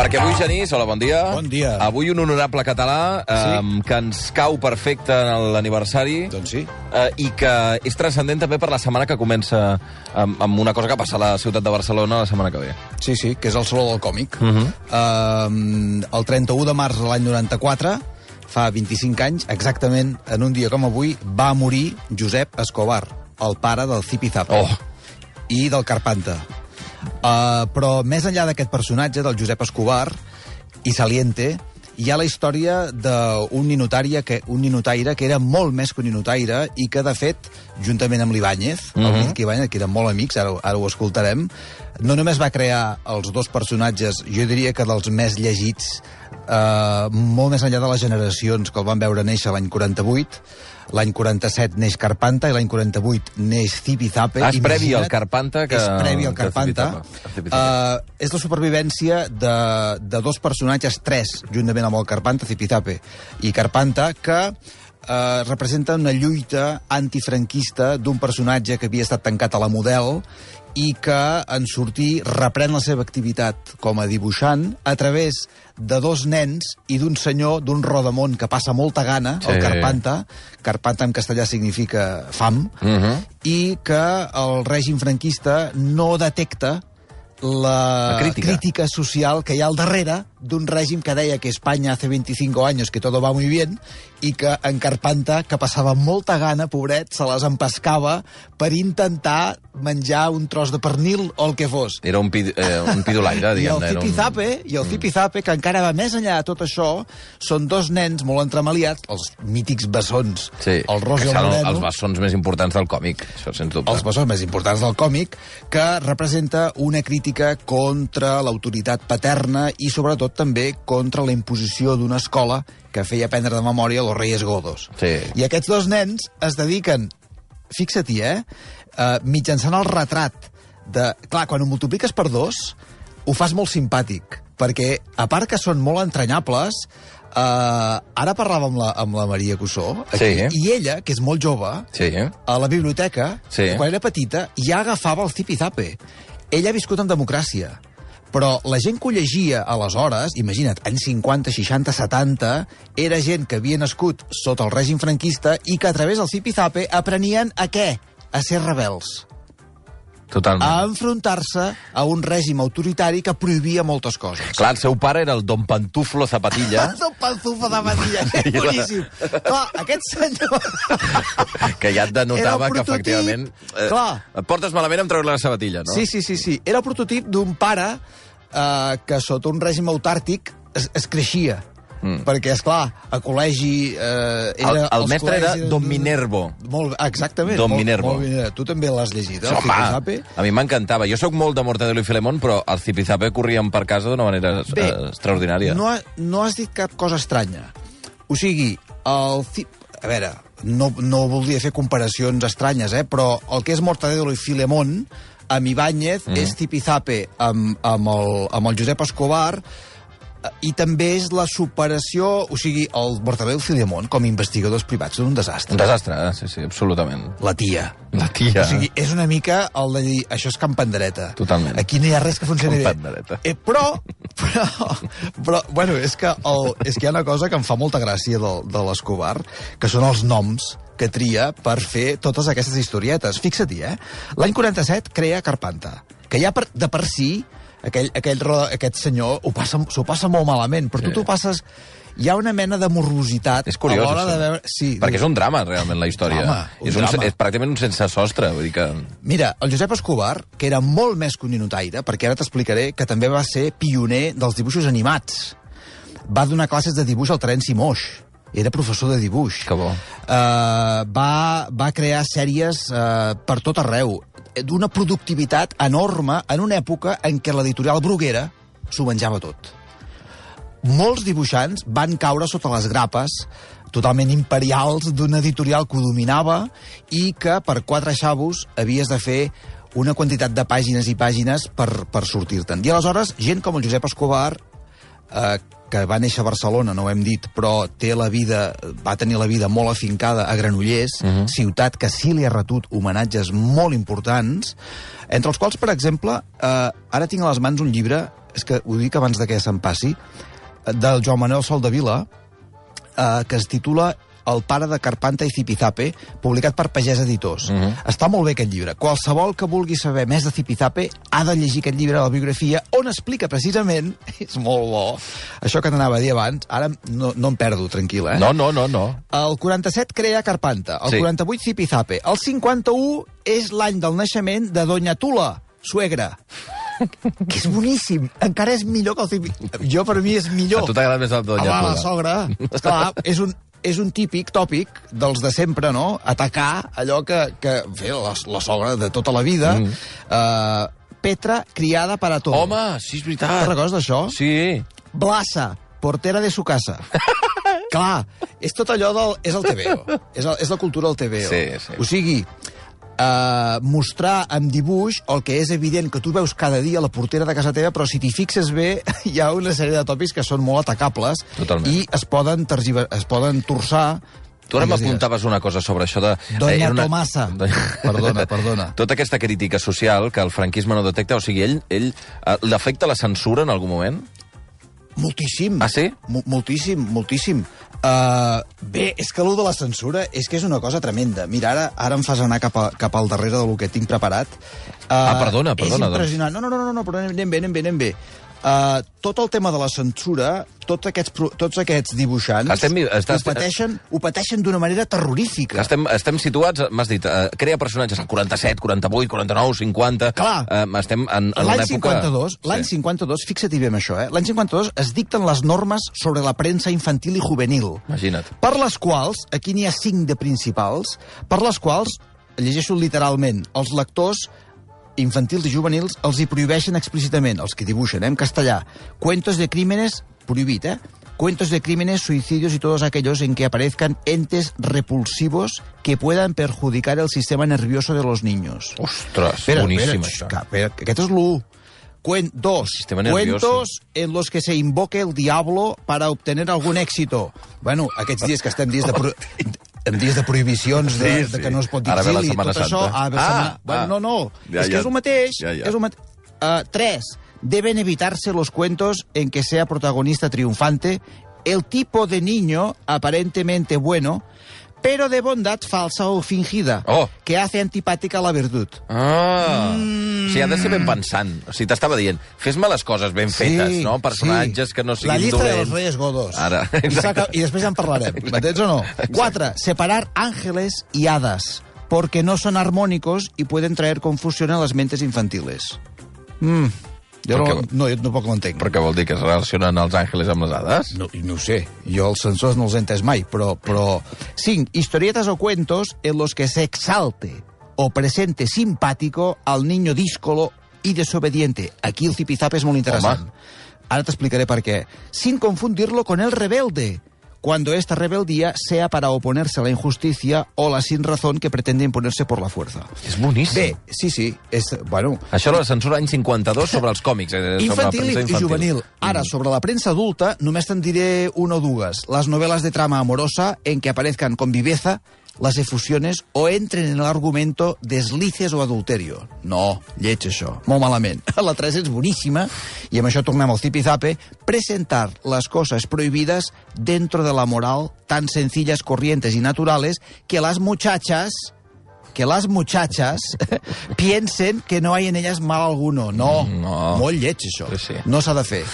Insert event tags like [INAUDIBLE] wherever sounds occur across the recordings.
Perquè avui, Genís, hola, bon dia. Bon dia. Avui un honorable català eh, Sí. que ens cau perfecte en l'aniversari Doncs sí. eh, i que és transcendent també per la setmana que comença amb, amb una cosa que passa a la ciutat de Barcelona la setmana que ve. Sí, sí, que és el Saló del Còmic. Mhm. uh, el 31 de març de l'any 94, fa 25 anys, exactament en un dia com avui, va morir Josep Escobar, el pare del Zipizape Oh. i del Carpanta. Uh, però més enllà d'aquest personatge, del Josep Escobar, i Saliente, hi ha la història d'un ninotaire, que, un ninotaire que era molt més que un ninotaire i que, de fet, juntament amb l'Ibáñez, mm -hmm. el Mític Ibáñez, que eren molt amics, ara, ara ho escoltarem, no només va crear els dos personatges, jo diria que dels més llegits, eh, molt més enllà de les generacions que el van veure néixer l'any 48, l'any 47 neix Carpanta i l'any 48 neix Zipizape. Ah, és previ al Carpanta que- És previ al Carpanta. Uh, és la supervivència de, de dos personatges, tres, juntament amb el Carpanta, Zipizape i Carpanta, que eh, representa una lluita antifranquista d'un personatge que havia estat tancat a la model i que en sortir reprèn la seva activitat com a dibuixant a través de dos nens i d'un senyor, d'un rodamont que passa molta gana, Sí. el Carpanta, Carpanta en castellà significa fam, Mhm. i que el règim franquista no detecta la, La crítica. crítica social que hi ha al darrere d'un règim que deia que Espanya hace 25 años que todo va muy bien i que en Carpanta, que passava molta gana, pobret, se les empescava per intentar menjar un tros de pernil o el que fos. Era un, pid, eh, un pidolaire, [LAUGHS] I el diguem-ne. era un- Zipizape, i el Zipizape, que encara va més enllà de tot això, són dos nens molt entremaliats, els mítics bessons, Sí, el Ros i el Moreno. els bessons més importants del còmic, això sens dubte. els bessons més importants del còmic, que representa una crítica contra l'autoritat paterna i, sobretot, també contra la imposició d'una escola que feia aprendre de memòria los Reyes Godos. Sí. I aquests dos nens es dediquen, fixa-t'hi, eh, uh, mitjançant el retrat de... Clar, quan ho multipliques per dos, ho fas molt simpàtic, perquè, a part que són molt entranyables, uh, ara parlava amb la, amb la Maria Cussó, aquí, Sí. i ella, que és molt jove, Sí, a la biblioteca, Sí. quan era petita, ja agafava el zipizape. Ella ha viscut en democràcia, però la gent que ho llegia aleshores, imagina't, anys 50, 60, 70, era gent que havia nascut sota el règim franquista i que a través del zipizape aprenien a què? A ser rebels. Totalment. A enfrontar-se a un règim autoritari que prohibia moltes coses. Clar, el seu pare era el Don Pantuflo Zapatilla, [LAUGHS] El panzufo de Matilla, és [LAUGHS] boníssim. Clar, aquest senyor... [LAUGHS] que ja et denotava que, efectivament... Eh, Clar. Et portes malament amb treure les sabatilles, no? Sí, sí, sí, sí. Era el prototip d'un pare eh, que sota un règim autàrtic es, es creixia. Mm. Perquè, és clar, a col·legi... Eh, El, era, el els mestre era Don Minervo. Molt, exactament. Don molt, Minervo. Molt, Minervo. tu també l'has llegit, eh? el Home, Zipizape? a mi m'encantava. Jo sóc molt de Mortadelo i Filemón, però el Zipizape corrien per casa d'una manera Bé, eh, extraordinària. No, ha- no has dit cap cosa estranya. O sigui, el... Ci- A veure, no, no voldria fer comparacions estranyes, eh? però el que és Mortadelo i Filemón, amb Ibáñez, mm. és Zipizape amb, amb, el, amb el Josep Escobar, eh, i també és la superació... O sigui, el i Filemón, com a investigadors privats, són un desastre. Un desastre, eh? sí, sí, absolutament. La tia. La tia. O sigui, és una mica el de dir, això és Can Pandereta. Totalment. Aquí no hi ha res que funcioni Can bé. Eh, però, però, però, bueno, és que, el, és que hi ha una cosa que em fa molta gràcia de, de l'Escobar, que són els noms que tria per fer totes aquestes historietes. Fixa-t'hi, eh? L'any 47 crea Carpanta, que ja per, de per si aquell, aquell, aquest senyor ho passa, s'ho passa molt malament, però Sí. tu t'ho passes... Hi ha una mena de morrositat És curiós, a l'hora de veure... Sí, Perquè és un drama, realment, la història. Drama, un és, un, drama. és pràcticament un sense sostre, vull dir que... Mira, el Josep Escobar, que era molt més que un ninotaire, perquè ara t'explicaré que també va ser pioner dels dibuixos animats. Va donar classes de dibuix al Terenci Moix. Era professor de dibuix. Que bo. Uh, va, va crear sèries uh, per tot arreu, d'una productivitat enorme en una època en què l'editorial Bruguera s'ho menjava tot. Molts dibuixants van caure sota les grapes totalment imperials d'una editorial que ho dominava i que per quatre xavos havies de fer una quantitat de pàgines i pàgines per, per sortir-te'n. I aleshores, gent com el Josep Escobar, eh, que va néixer a Barcelona, no ho hem dit, però té la vida, va tenir la vida molt afincada a Granollers, uh -huh. ciutat que sí li ha retut homenatges molt importants, entre els quals, per exemple, eh, ara tinc a les mans un llibre és que ho dic abans de que se'n passi, del Joan Manuel Soldevila, eh, que es titula El pare de Carpanta i Zipizape, publicat per Pagès Editors. Uh -huh. Està molt bé aquest llibre. Qualsevol que vulgui saber més de Zipizape ha de llegir aquest llibre la biografia on explica precisament, [LAUGHS] és molt bo, això que t'anava a dir abans, ara no, no em perdo, tranquil·la, eh? No, no, no, no. El 47 crea Carpanta, el Sí. 48 Zipizape, el 51 és l'any del naixement de Doña Tula, suegra. que és boníssim, encara és millor que el Zipizape. Jo, per mi, és millor. A tu t'agrada més el Doña Tula. la sogra. Esclar, és un, és un típic tòpic dels de sempre, no? Atacar allò que, que fe, la, la sogra de tota la vida. Mm. Uh, Petra, criada para todo. Home, sí, és Te'n veritat. recordes d'això? Sí. Blasa, portera de su casa. [LAUGHS] Clar, és tot allò del... És el TVO. És, el, és la cultura del TVO. Sí, sí. O sigui, eh, mostrar amb dibuix el que és evident que tu veus cada dia a la portera de casa teva, però si t'hi fixes bé, [LAUGHS] hi ha una sèrie de tòpics que són molt atacables Totalment. i es poden, tergiver... es poden torçar Tu ara m'apuntaves una cosa sobre això de... Doña era una- Tomasa. [LAUGHS] Perdona, perdona. [LAUGHS] Tota aquesta crítica social que el franquisme no detecta, o sigui, ell, ell eh, l'afecta la censura en algun moment? Moltíssim. Ah, sí? Mo moltíssim, moltíssim. Uh, bé, és que allò de la censura és que és una cosa tremenda. Mira, ara, ara em fas anar cap, a, cap al darrere del que tinc preparat. Uh, Ah, perdona, perdona, És impressionant. No, no, no, no, no, però anem bé, anem bé, anem bé. Uh, tot el tema de la censura, tots aquests, tots aquests dibuixants Estem- estàs- ho pateixen, ho pateixen d'una manera terrorífica. Estem, estem situats, m'has dit, eh, crea personatges al 47, 48, 49, 50... Clar. Eh, estem en, en L'any època... 52, l'any Sí. 52, fixa't bé això, eh? L'any 52 es dicten les normes sobre la premsa infantil i juvenil. Imagina't. per les quals, aquí n'hi ha cinc de principals, per les quals, llegeixo literalment, els lectors infantils i juvenils els hi prohibeixen explícitament, els que dibuixen, eh, en castellà, cuentos de crímenes, prohibit, eh? Cuentos de crímenes, suicidios y todos aquellos en que aparezcan entes repulsivos que puedan perjudicar el sistema nervioso de los niños. Ostres, boníssim, xx, això. que- espera, que aquest és l'1. Cuen, dos, cuentos en los que se invoque el diablo para obtener algún éxito. Bueno, aquests dies que estem dies de, pro... en dies de prohibicions de, Sí, de sí. que no es pot dir Ara exili, Setmana tot això... Santa. Ah, ve la Ah, setmana... bueno, ah. no, no, Ja, és que ja. és el mateix. Ja, ja. És el mate... uh, tres, deben evitarse los cuentos en que sea protagonista triunfante el tipo de niño aparentemente bueno, pero de bondad falsa o fingida, Oh. que hace antipática la virtud. Ah! Mm. O sigui, ha de ser ben pensant. O sigui, t'estava dient, fes-me les coses ben fetes, no? Personatges sí. que no siguin La llista dolents. los reyes godos. Ara, I, exacte. I després ja en parlarem. M'entens o no? Quatre, separar ángeles y hadas, porque no son armónicos y pueden traer confusión a las mentes infantiles. Mm, jo no, Perquè- no, jo tampoc ho entenc. Però què vol dir, que es relacionen els àngeles amb les hades? No, no ho sé, jo els censors no els he entès mai, però... però... Cinc, historietas o cuentos en los que se exalte o presente simpático al niño díscolo y desobediente. Aquí el zipizape és molt interessant. Home. Ara t'explicaré per què. Sin confundirlo con el rebelde, cuando esta rebeldía sea para oponerse a la injusticia o la sin razón que pretende imponerse por la fuerza. És boníssim. Bé, sí, sí, és, bueno, Això la censura any 52 sobre els còmics. Eh, sobre Infantil la i, premsa i juvenil. Ara, sobre la premsa adulta, només te'n diré una o dues. Les novel·les de trama amorosa en que aparezcan con viveza las efusiones o entren en el argumento deslices o adulterio. No, lleig això, molt malament. [LAUGHS] La 3 és boníssima, i amb això tornem al zipizape, presentar las cosas prohibidas dentro de la moral tan sencillas, corrientes y naturales que las muchachas que las muchachas [LAUGHS] piensen que no hay en ellas mal alguno. No, No. molt lleig, això. Sí, sí. No s'ha de fer.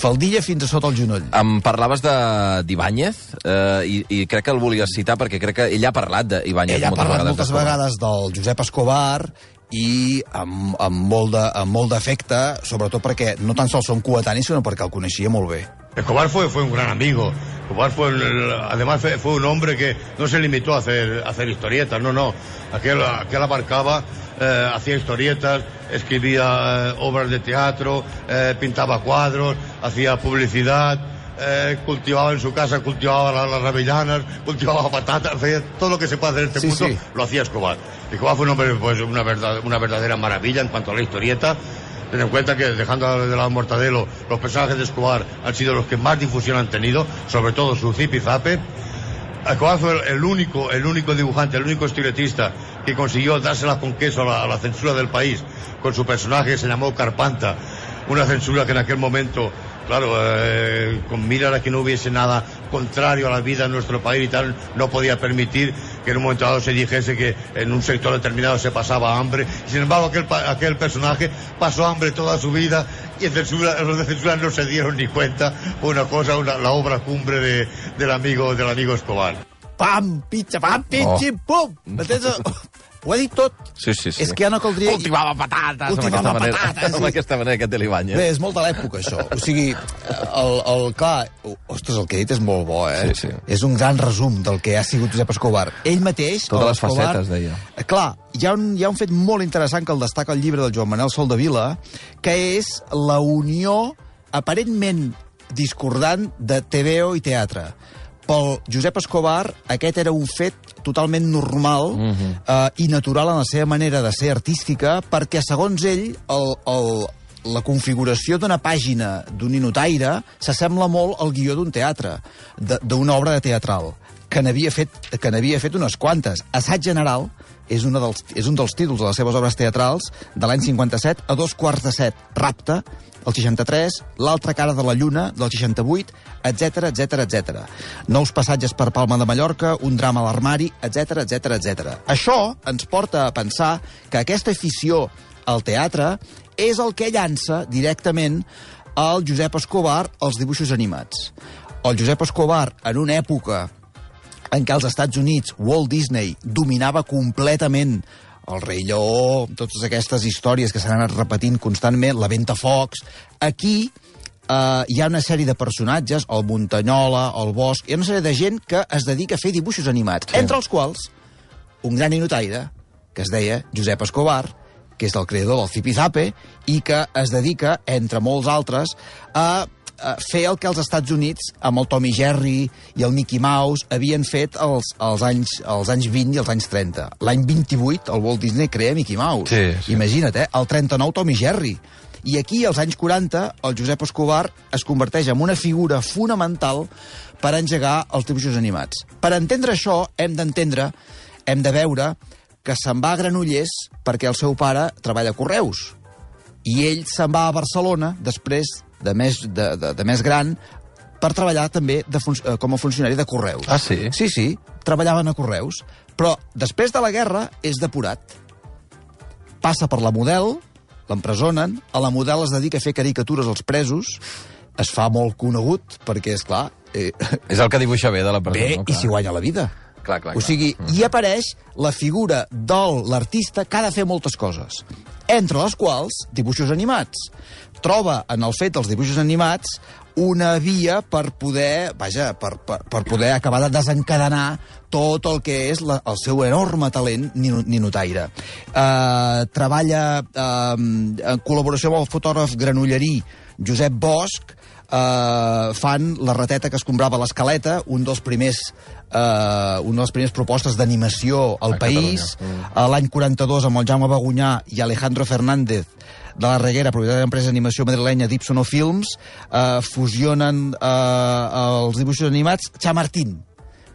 Faldilla fins a sota el genoll. Em parlaves de- d'Ibáñez eh, i, i crec que el volies citar perquè crec que ell ha parlat d'Ibáñez Ell ha parlat moltes d'Escobar. vegades del Josep Escobar i amb, amb molt de- amb molt d'efecte, sobretot perquè no tan sols són coetanis, sinó perquè el coneixia molt bé. Escobar fue, fue un gran amigo. Escobar fue, el- además fue, fue un hombre que no se limitó a hacer, a hacer historietas, no, no. Aquel, aquel abarcaba, eh, hacía historietas, escribía eh, obras de teatro, eh, pintaba cuadros, hacía publicidad, eh, cultivaba en su casa, cultivaba la- las avellanas, cultivaba patatas, hacía todo lo que se puede hacer en este Sí, mundo, sí. lo hacía Escobar. Escobar fue un hombre, pues, una, verdad, una verdadera maravilla en cuanto a la historieta. Ten en cuenta que, dejando de lado Mortadelo, los personajes de Escobar han sido los que más difusión han tenido, sobre todo su zip y zape. Escobar fue el- único, el único dibujante, el único historietista que consiguió dárselas con queso a la, a la censura del país con su personaje que se llamó Carpanta. Una censura que en aquel momento, claro, eh, con miras a que no hubiese nada contrario a la vida en nuestro país y tal, no podía permitir que en un momento dado se dijese que en un sector determinado se pasaba hambre. Sin embargo, aquel, personaje pasó hambre toda su vida y en censura, los de censura no se dieron ni cuenta. Fue una cosa, una- la obra cumbre de- del, amigo, del amigo Escobar. Pam, pitxa, pam, pitxi, pum! M'entens? [LAUGHS] Ho ha dit tot. Sí, sí, sí. És que ja no caldria... Ultimava patates, Ultimava amb aquesta manera, patates, sí. [LAUGHS] amb aquesta manera que té l'Ibanya. Bé, és molt de l'època, això. O sigui, el, el, clar, ostres, el que he dit és molt bo, eh? Sí, sí. És un gran resum del que ha sigut Josep Escobar. Ell mateix, Totes les l'Escobar- facetes, deia. Eh, Clar, hi ha, un, hi ha un fet molt interessant que el destaca el llibre del Joan Manuel Soldevila, que és la unió aparentment discordant de TVO i teatre. Pel Josep Escobar, aquest era un fet totalment normal uh -huh. eh, i natural en la seva manera de ser artística, perquè, segons ell, el, el, la configuració d'una pàgina d'un ninotaire s'assembla molt al guió d'un teatre, d'una obra de teatral, que n'havia fet, que n'havia fet unes quantes. Assaig general és, una dels, és un dels títols de les seves obres teatrals de l'any 57 a dos quarts de set. Rapte, el 63, L'altra cara de la lluna, del 68, etc etc etc. Nous passatges per Palma de Mallorca, un drama a l'armari, etc etc etc. Això ens porta a pensar que aquesta afició al teatre és el que llança directament al Josep Escobar als dibuixos animats. El Josep Escobar, en una època en què als Estats Units Walt Disney dominava completament el rei Lleó, totes aquestes històries que s'han anat repetint constantment, la Ventafocs... Aquí eh, hi ha una sèrie de personatges, el Muntanyola, el Bosch... Hi ha una sèrie de gent que es dedica a fer dibuixos animats, sí. entre els quals un gran inotaire que es deia Josep Escobar, que és el creador del Zipizape, i que es dedica, entre molts altres, a fer el que els Estats Units, amb el Tommy Jerry i el Mickey Mouse, havien fet als, als, anys, als anys 20 i als anys 30. L'any 28, el Walt Disney crea Mickey Mouse. Sí, sí. Imagina't, eh? El 39, Tommy Jerry. I aquí, als anys 40, el Josep Escobar es converteix en una figura fonamental per engegar els dibuixos animats. Per entendre això, hem d'entendre, hem de veure que se'n va a Granollers perquè el seu pare treballa a Correus. I ell se'n va a Barcelona, després de més, de, de, de més gran, per treballar també de fun eh, com a funcionari de Correus. Ah, sí? Sí, sí, treballaven a Correus. Però després de la guerra és depurat. Passa per la Model, l'empresonen, a la Model es dedica a fer caricatures als presos, es fa molt conegut, perquè, és clar, eh, És el que dibuixa bé de la bé, persona. i s'hi guanya la vida. Clar, clar, O clar. sigui, hi apareix la figura de l'artista que ha de fer moltes coses, entre les quals dibuixos animats. Troba en el fet dels dibuixos animats una via per poder, vaja, per, per, per poder acabar de desencadenar tot el que és la, el seu enorme talent nino- ninotaire. Uh, treballa uh, en col·laboració amb el fotògraf granollerí Josep Bosch, uh, fan la rateta que es comprava a l'escaleta, un dels primers uh, una de les primeres propostes d'animació al A país. Catalunya. Uh, L'any 42, amb el Jaume Bagunyà i Alejandro Fernández de la Reguera, propietat de l'empresa d'animació madrilenya d'Ipsono Films, uh, fusionen uh, els dibuixos animats Chamartín.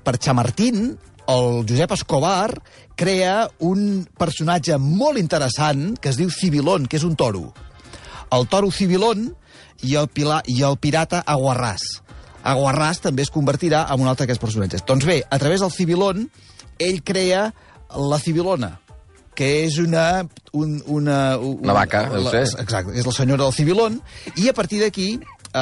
Per Chamartín, el Josep Escobar crea un personatge molt interessant que es diu Cibilón, que és un toro. El toro Cibilón i el, pilar, i el pirata Aguarràs. Aguarràs també es convertirà en un altre d'aquests personatges. Doncs bé, a través del Cibilón, ell crea la Cibilona, que és una... Un, una, un, Una vaca, deu la, ser. Exacte, és la senyora del Cibilón, i a partir d'aquí, eh,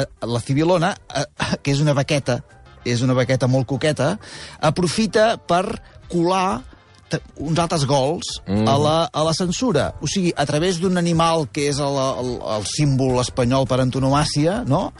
eh, la Cibilona, eh, [LAUGHS] que és una vaqueta, és una vaqueta molt coqueta, aprofita per colar uns altres gols mm. a, la, a la censura. O sigui, a través d'un animal que és el, el, el símbol espanyol per antonomàcia, no?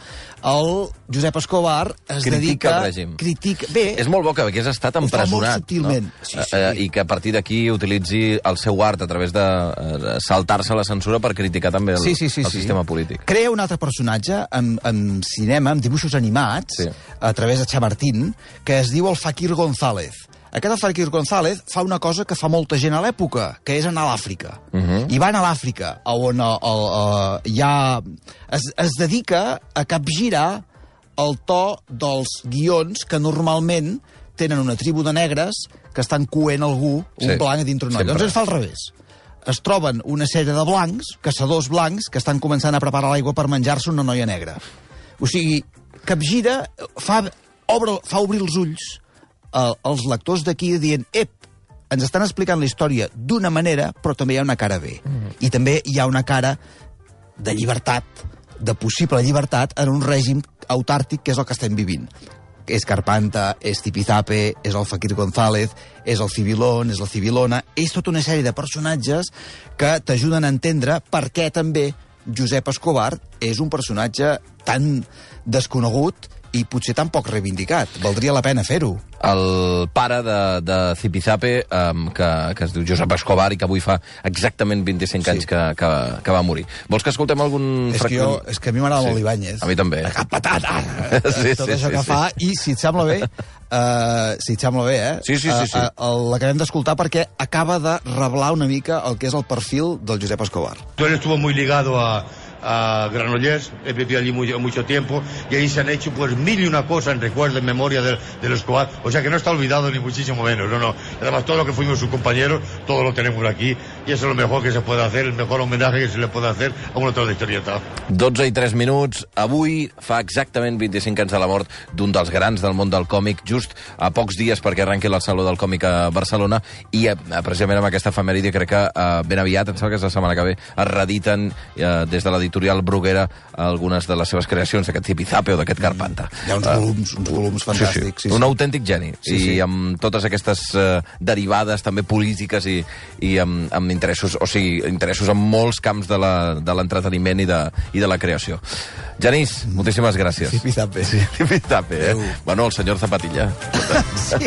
el Josep Escobar es Critica dedica... el règim. Critica... Bé, És molt bo que hagués estat empresonat. subtilment. No? Sí, sí. Eh, I que a partir d'aquí utilitzi el seu art a través de eh, saltar-se la censura per criticar també el, sí, sí, sí, el sí. sistema polític. Crea un altre personatge en, en cinema, en dibuixos animats, Sí. a través de Chamartín, que es diu el Fakir González. Aquest el González fa una cosa que fa molta gent a l'època, que és anar a l'Àfrica. Uh Mhm. -huh. I va anar a l'Àfrica, on el, el, el, ha... Es, es dedica a capgirar el to dels guions que normalment tenen una tribu de negres que estan coent algú, un Sí, blanc dintre un noi. Doncs es fa al revés es troben una sèrie de blancs, caçadors blancs, que estan començant a preparar l'aigua per menjar-se una noia negra. O sigui, capgira fa, obre, fa obrir els ulls eh, als lectors d'aquí dient ep, ens estan explicant la història d'una manera, però també hi ha una cara B. Mm. I també hi ha una cara de llibertat, de possible llibertat en un règim autàrtic que és el que estem vivint. És Carpanta, és Tipizape, és el Fakir González, és el Civilón, és la Civilona... És tota una sèrie de personatges que t'ajuden a entendre per què també Josep Escobar és un personatge tan desconegut i potser tan poc reivindicat. Valdria la pena fer-ho. El pare de, de Zipizape, um, que, que es diu Josep Escobar i que avui fa exactament 25 Sí. anys que, que, que va morir. Vols que escoltem algun És que, jo, és que a mi m'agrada Sí. molt l'Ibáñez. A mi també. La cap patata! [LAUGHS] Sí, Tot sí, això sí, que sí. fa. I, si et sembla bé, uh, si et sembla bé, eh? Sí, sí, sí, sí. Uh, uh, L'acabem d'escoltar perquè acaba de revelar una mica el que és el perfil del Josep Escobar. Él estuvo muy ligado a, a Granollers, él vivió allí mucho tiempo y ahí se han hecho pues mil y una cosas en recuerdo, en memoria del, del Escobar. O sea que no está olvidado ni muchísimo menos, no, no. Además todo lo que fuimos sus compañeros, todo lo tenemos aquí y eso es lo mejor que se puede hacer, el mejor homenaje que se le puede hacer a un autor de historieta. 12 i 3 minuts. Avui fa exactament 25 anys de la mort d'un dels grans del món del còmic, just a pocs dies perquè arrenqui el Saló del Còmic a Barcelona, i eh, precisament amb aquesta efemèride crec que eh, ben aviat, em sembla que és la setmana que ve, es rediten eh, des de l'editorial Bruguera algunes de les seves creacions, d'aquest Tipizape o d'aquest Carpanta. Hi ha uns Eh, volums, uns volums fantàstics. Sí, sí. Un autèntic geni. Sí, I sí. amb totes aquestes eh, derivades també polítiques i, i amb, amb interessos, o sigui, interessos en molts camps de la- de l'entreteniment i, de, i de la creació. Genís, moltíssimes gràcies. Tipizape. Sí, Tipizape, eh? Bueno, el senyor Zapatilla. [LAUGHS] Sí.